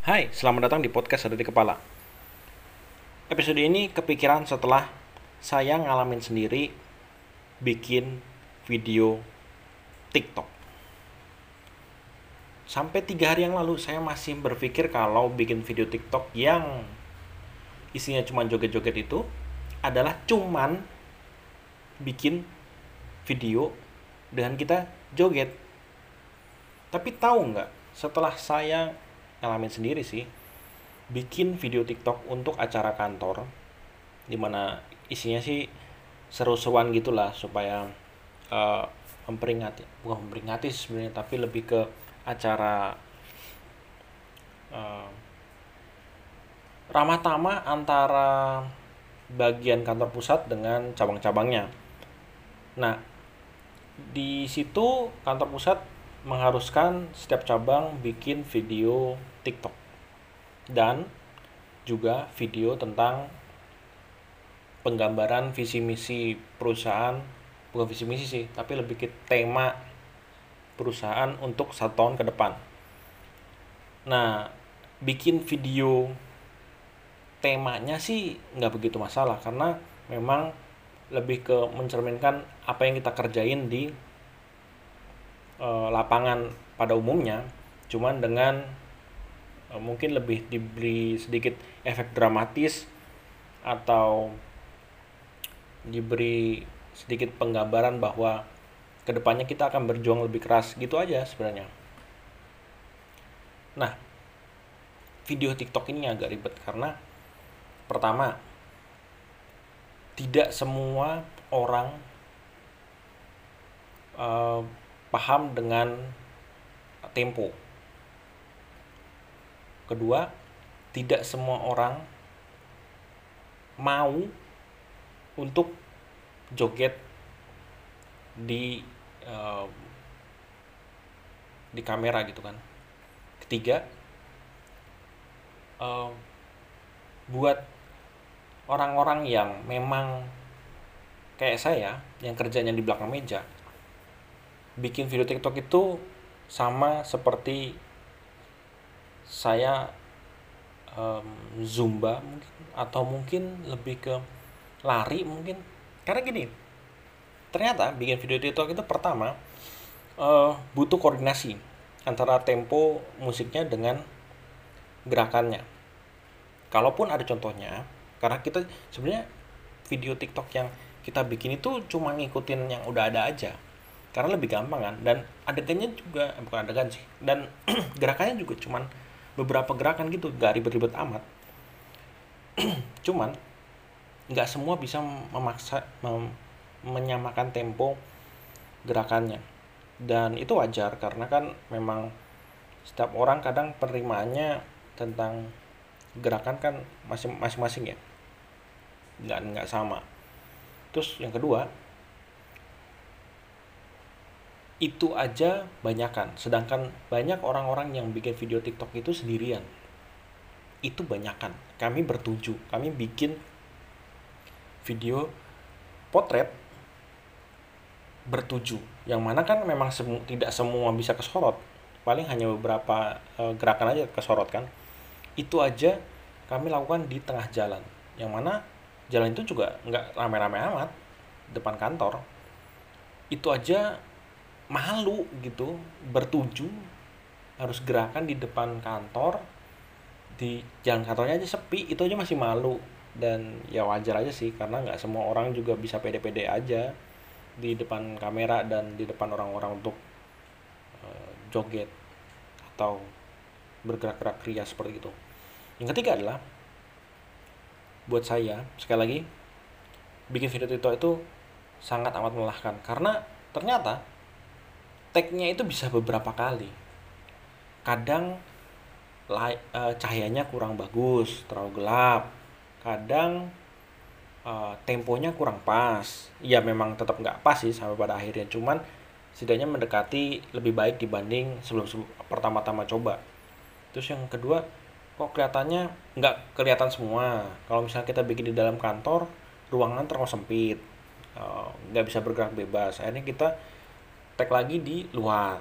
Hai, selamat datang di podcast Ada di Kepala. Episode ini kepikiran setelah saya ngalamin sendiri bikin video TikTok. Sampai tiga hari yang lalu saya masih berpikir kalau bikin video TikTok yang isinya cuma joget-joget itu adalah cuman bikin video dengan kita joget. Tapi tahu nggak, setelah saya ngalamin sendiri sih bikin video TikTok untuk acara kantor di mana isinya sih seru-seruan gitulah supaya uh, memperingati bukan memperingati sebenarnya tapi lebih ke acara uh, ramah tamah antara bagian kantor pusat dengan cabang-cabangnya. Nah, di situ kantor pusat mengharuskan setiap cabang bikin video TikTok. Dan juga video tentang penggambaran visi misi perusahaan bukan visi misi sih tapi lebih ke tema perusahaan untuk satu tahun ke depan. Nah bikin video temanya sih nggak begitu masalah karena memang lebih ke mencerminkan apa yang kita kerjain di e, lapangan pada umumnya cuman dengan Eh, mungkin lebih diberi sedikit efek dramatis atau diberi sedikit penggambaran bahwa ke depannya kita akan berjuang lebih keras gitu aja sebenarnya. Nah, video TikTok ini agak ribet karena pertama tidak semua orang uh, paham dengan tempo Kedua, tidak semua orang mau untuk joget di uh, di kamera gitu kan. Ketiga, uh, buat orang-orang yang memang kayak saya yang kerjanya di belakang meja, bikin video TikTok itu sama seperti saya um, zumba mungkin atau mungkin lebih ke lari mungkin. Karena gini ternyata bikin video TikTok itu pertama uh, butuh koordinasi antara tempo musiknya dengan gerakannya. Kalaupun ada contohnya karena kita sebenarnya video TikTok yang kita bikin itu cuma ngikutin yang udah ada aja. Karena lebih gampang kan dan adegannya juga eh, bukan adegan sih dan gerakannya juga cuman beberapa gerakan gitu gak ribet-ribet amat. Cuman nggak semua bisa memaksa mem, menyamakan tempo gerakannya. Dan itu wajar karena kan memang setiap orang kadang penerimaannya tentang gerakan kan masing-masing ya. Nggak nggak sama. Terus yang kedua itu aja banyakan. Sedangkan banyak orang-orang yang bikin video TikTok itu sendirian. Itu banyakan. Kami bertuju. Kami bikin video potret bertuju. Yang mana kan memang semu tidak semua bisa kesorot. Paling hanya beberapa e, gerakan aja kesorot kan. Itu aja kami lakukan di tengah jalan. Yang mana jalan itu juga nggak rame-rame amat. Depan kantor. Itu aja malu gitu bertuju harus gerakan di depan kantor di jalan kantornya aja sepi itu aja masih malu dan ya wajar aja sih karena nggak semua orang juga bisa pede-pede aja di depan kamera dan di depan orang-orang untuk uh, joget atau bergerak-gerak ria seperti itu. Yang ketiga adalah buat saya sekali lagi bikin video TikTok itu sangat amat melelahkan karena ternyata tag-nya itu bisa beberapa kali. Kadang uh, cahayanya kurang bagus terlalu gelap. Kadang uh, temponya kurang pas. Ya memang tetap nggak pas sih sampai pada akhirnya. Cuman setidaknya mendekati lebih baik dibanding sebelum, sebelum pertama-tama coba. Terus yang kedua kok kelihatannya nggak kelihatan semua. Kalau misalnya kita bikin di dalam kantor ruangan terlalu sempit. Eh, nggak bisa bergerak bebas. Akhirnya kita tag lagi di luar.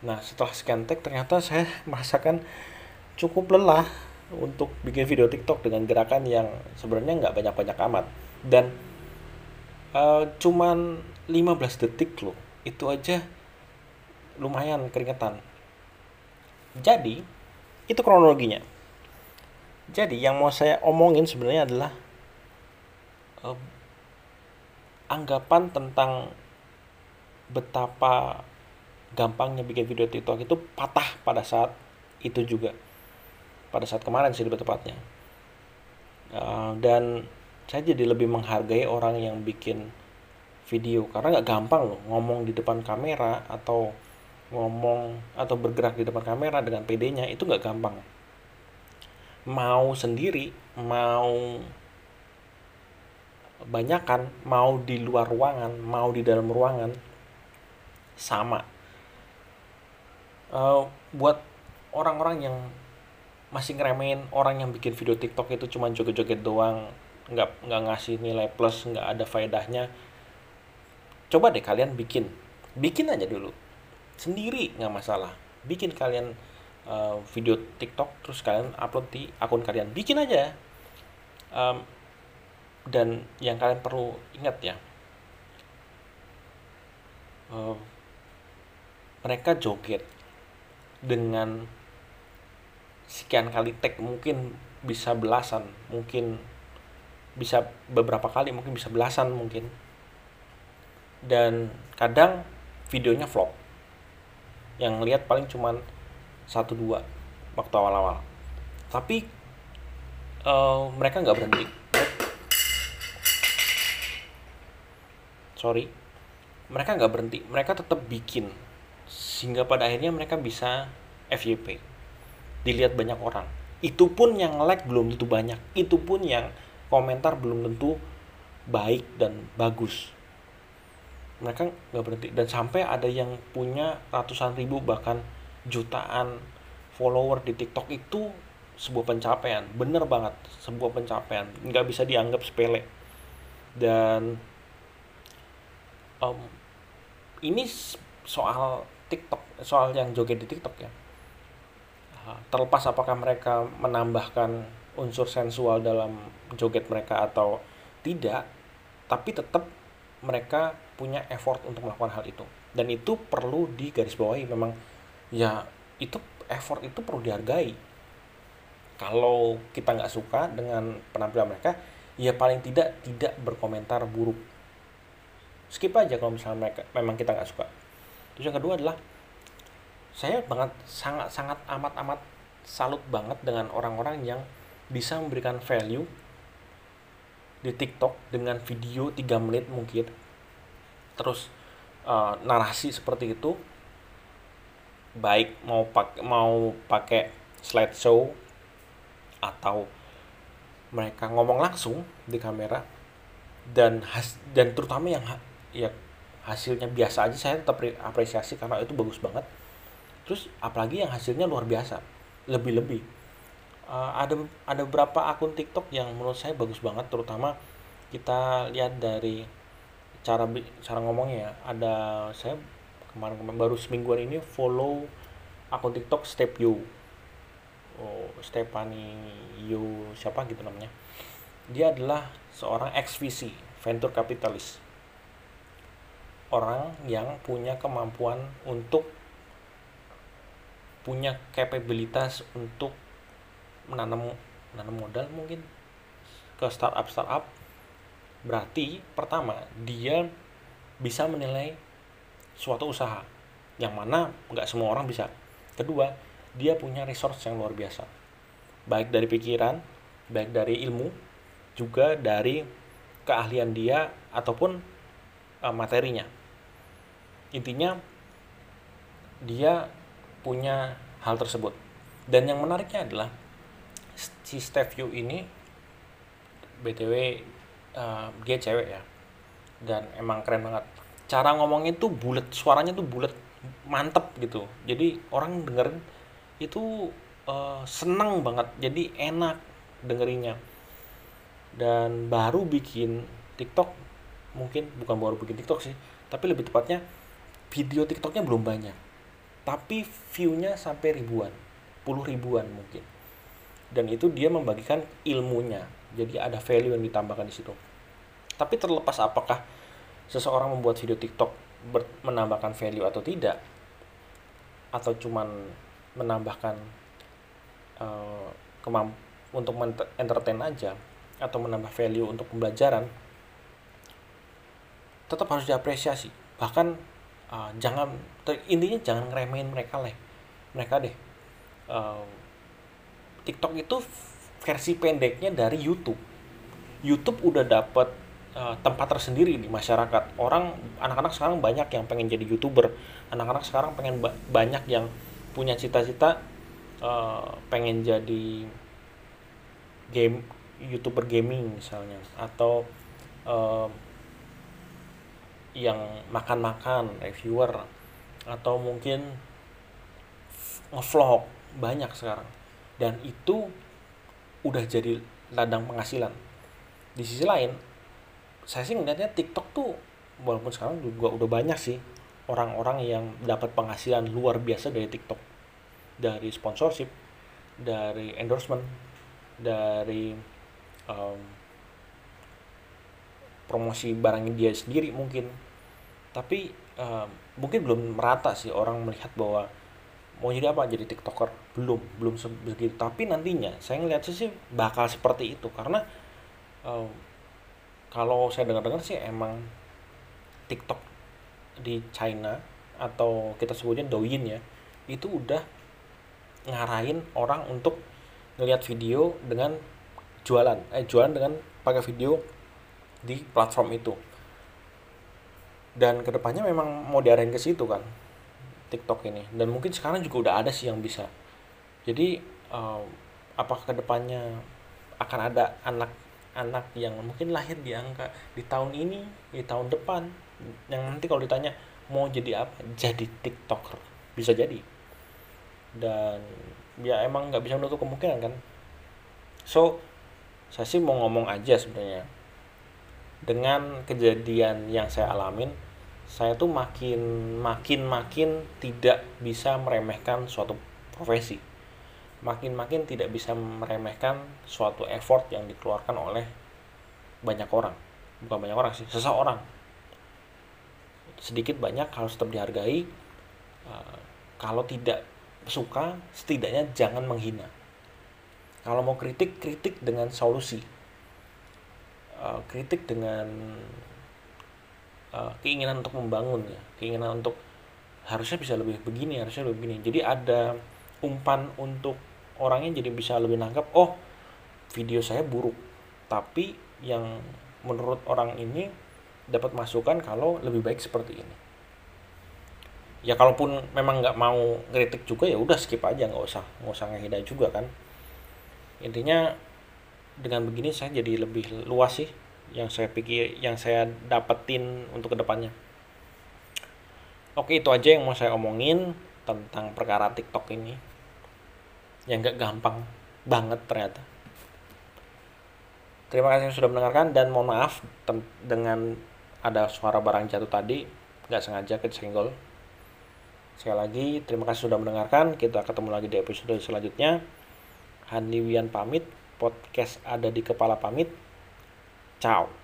Nah setelah scan tag ternyata saya merasakan cukup lelah untuk bikin video TikTok dengan gerakan yang sebenarnya nggak banyak-banyak amat. Dan uh, cuman 15 detik loh itu aja lumayan keringetan. Jadi itu kronologinya. Jadi yang mau saya omongin sebenarnya adalah uh, anggapan tentang betapa gampangnya bikin video TikTok itu patah pada saat itu juga. Pada saat kemarin sih lebih tepatnya. Uh, dan saya jadi lebih menghargai orang yang bikin video karena nggak gampang loh ngomong di depan kamera atau ngomong atau bergerak di depan kamera dengan PD-nya itu nggak gampang. Mau sendiri mau banyakan mau di luar ruangan mau di dalam ruangan sama. Uh, buat orang-orang yang masih ngeremehin orang yang bikin video TikTok itu cuma joget-joget doang nggak nggak ngasih nilai plus nggak ada faedahnya coba deh kalian bikin. Bikin aja dulu. Sendiri nggak masalah. Bikin kalian uh, video TikTok terus kalian upload di akun kalian. Bikin aja. Um, dan yang kalian perlu ingat ya uh, mereka joget dengan sekian kali tag mungkin bisa belasan mungkin bisa beberapa kali mungkin bisa belasan mungkin. Dan kadang videonya vlog. Yang lihat paling cuman satu dua waktu awal-awal. Tapi uh, mereka nggak berhenti. Sorry. Mereka nggak berhenti. Mereka tetap bikin sehingga pada akhirnya mereka bisa FYP dilihat banyak orang. Itu pun yang like belum tentu banyak. Itu pun yang komentar belum tentu baik dan bagus. Mereka nggak berhenti. Dan sampai ada yang punya ratusan ribu bahkan jutaan follower di TikTok itu sebuah pencapaian. Bener banget sebuah pencapaian. Nggak bisa dianggap sepele. Dan um, ini soal TikTok, soal yang joget di TikTok ya. Terlepas apakah mereka menambahkan unsur sensual dalam joget mereka atau tidak, tapi tetap mereka punya effort untuk melakukan hal itu. Dan itu perlu digarisbawahi memang ya itu effort itu perlu dihargai. Kalau kita nggak suka dengan penampilan mereka, ya paling tidak tidak berkomentar buruk skip aja kalau misalnya mereka memang kita nggak suka terus yang kedua adalah saya banget sangat sangat amat amat salut banget dengan orang-orang yang bisa memberikan value di TikTok dengan video 3 menit mungkin. Terus uh, narasi seperti itu baik mau pak mau pakai slideshow atau mereka ngomong langsung di kamera dan has, dan terutama yang ya hasilnya biasa aja saya tetap apresiasi karena itu bagus banget. Terus apalagi yang hasilnya luar biasa lebih-lebih. Uh, ada ada beberapa akun TikTok yang menurut saya bagus banget terutama kita lihat dari cara cara ngomongnya ya. Ada saya kemarin, kemarin baru semingguan ini follow akun TikTok Step You. Oh Stephanie You siapa gitu namanya. Dia adalah seorang XVC venture capitalist orang yang punya kemampuan untuk punya kapabilitas untuk menanam menanam modal mungkin ke startup startup. Berarti pertama dia bisa menilai suatu usaha yang mana nggak semua orang bisa. Kedua dia punya resource yang luar biasa. Baik dari pikiran baik dari ilmu juga dari keahlian dia ataupun uh, materinya. Intinya dia punya hal tersebut. Dan yang menariknya adalah si Steve Yu ini btw uh, dia cewek ya. Dan emang keren banget. Cara ngomongnya tuh bulat suaranya tuh bulat mantep gitu. Jadi orang dengerin itu uh, seneng banget. Jadi enak dengerinnya. Dan baru bikin TikTok mungkin bukan baru bikin TikTok sih tapi lebih tepatnya video TikToknya belum banyak, tapi view-nya sampai ribuan. puluh ribuan mungkin dan itu dia membagikan ilmunya jadi ada value yang ditambahkan di situ tapi terlepas apakah seseorang membuat video TikTok menambahkan value atau tidak atau cuman menambahkan uh, kemamp untuk entertain aja atau menambah value untuk pembelajaran tetap harus diapresiasi. Bahkan uh, jangan intinya jangan ngeremehin mereka lah mereka deh uh, TikTok itu versi pendeknya dari YouTube. YouTube udah dapat uh, tempat tersendiri di masyarakat. Orang anak-anak sekarang banyak yang pengen jadi youtuber. Anak-anak sekarang pengen ba banyak yang punya cita-cita uh, pengen jadi game youtuber gaming misalnya. Atau uh, yang makan-makan reviewer atau mungkin ngevlog banyak sekarang. Dan itu udah jadi ladang penghasilan. Di sisi lain saya sih ngeliatnya TikTok tuh walaupun sekarang juga udah banyak sih orang-orang yang dapat penghasilan luar biasa dari TikTok. Dari sponsorship dari endorsement dari um, promosi barangnya dia sendiri mungkin. Tapi uh, mungkin belum merata sih orang melihat bahwa mau jadi apa jadi tiktoker. Belum belum begitu tapi nantinya saya ngeliat sih bakal seperti itu. Karena uh, kalau saya dengar-dengar sih emang tiktok di China atau kita sebutnya Douyin ya itu udah ngarahin orang untuk ngelihat video dengan jualan. Eh jualan dengan pakai video di platform itu. Dan ke depannya memang mau diarahin ke situ kan TikTok ini. Dan mungkin sekarang juga udah ada sih yang bisa. Jadi uh, apakah ke depannya akan ada anak-anak yang mungkin lahir di angka di tahun ini di tahun depan? Yang nanti kalau ditanya mau jadi apa? Jadi tiktoker. Bisa jadi. Dan ya emang nggak bisa menutup kemungkinan kan. So saya sih mau ngomong aja sebenarnya dengan kejadian yang saya alamin saya tuh makin makin makin tidak bisa meremehkan suatu profesi. Makin makin tidak bisa meremehkan suatu effort yang dikeluarkan oleh banyak orang. Bukan banyak orang sih seseorang. Sedikit banyak harus tetap dihargai uh, kalau tidak suka setidaknya jangan menghina. Kalau mau kritik kritik dengan solusi uh, kritik dengan uh, keinginan untuk membangun ya. Keinginan untuk harusnya bisa lebih begini harusnya lebih begini. Jadi ada umpan untuk orangnya jadi bisa lebih nangkap oh video saya buruk. Tapi yang menurut orang ini dapat masukan kalau lebih baik seperti ini. Ya kalaupun memang nggak mau kritik juga ya udah skip aja nggak usah nggak usah ngehina juga kan. Intinya dengan begini saya jadi lebih luas sih yang saya pikir yang saya dapetin untuk ke depannya oke itu aja yang mau saya omongin tentang perkara TikTok ini. Yang gak gampang banget ternyata. Terima kasih sudah mendengarkan dan mohon maaf dengan ada suara barang jatuh tadi nggak sengaja kesenggol sekali lagi terima kasih sudah mendengarkan. Kita ketemu lagi di episode selanjutnya. Hanli Wian pamit, podcast ada di kepala pamit. Ciao.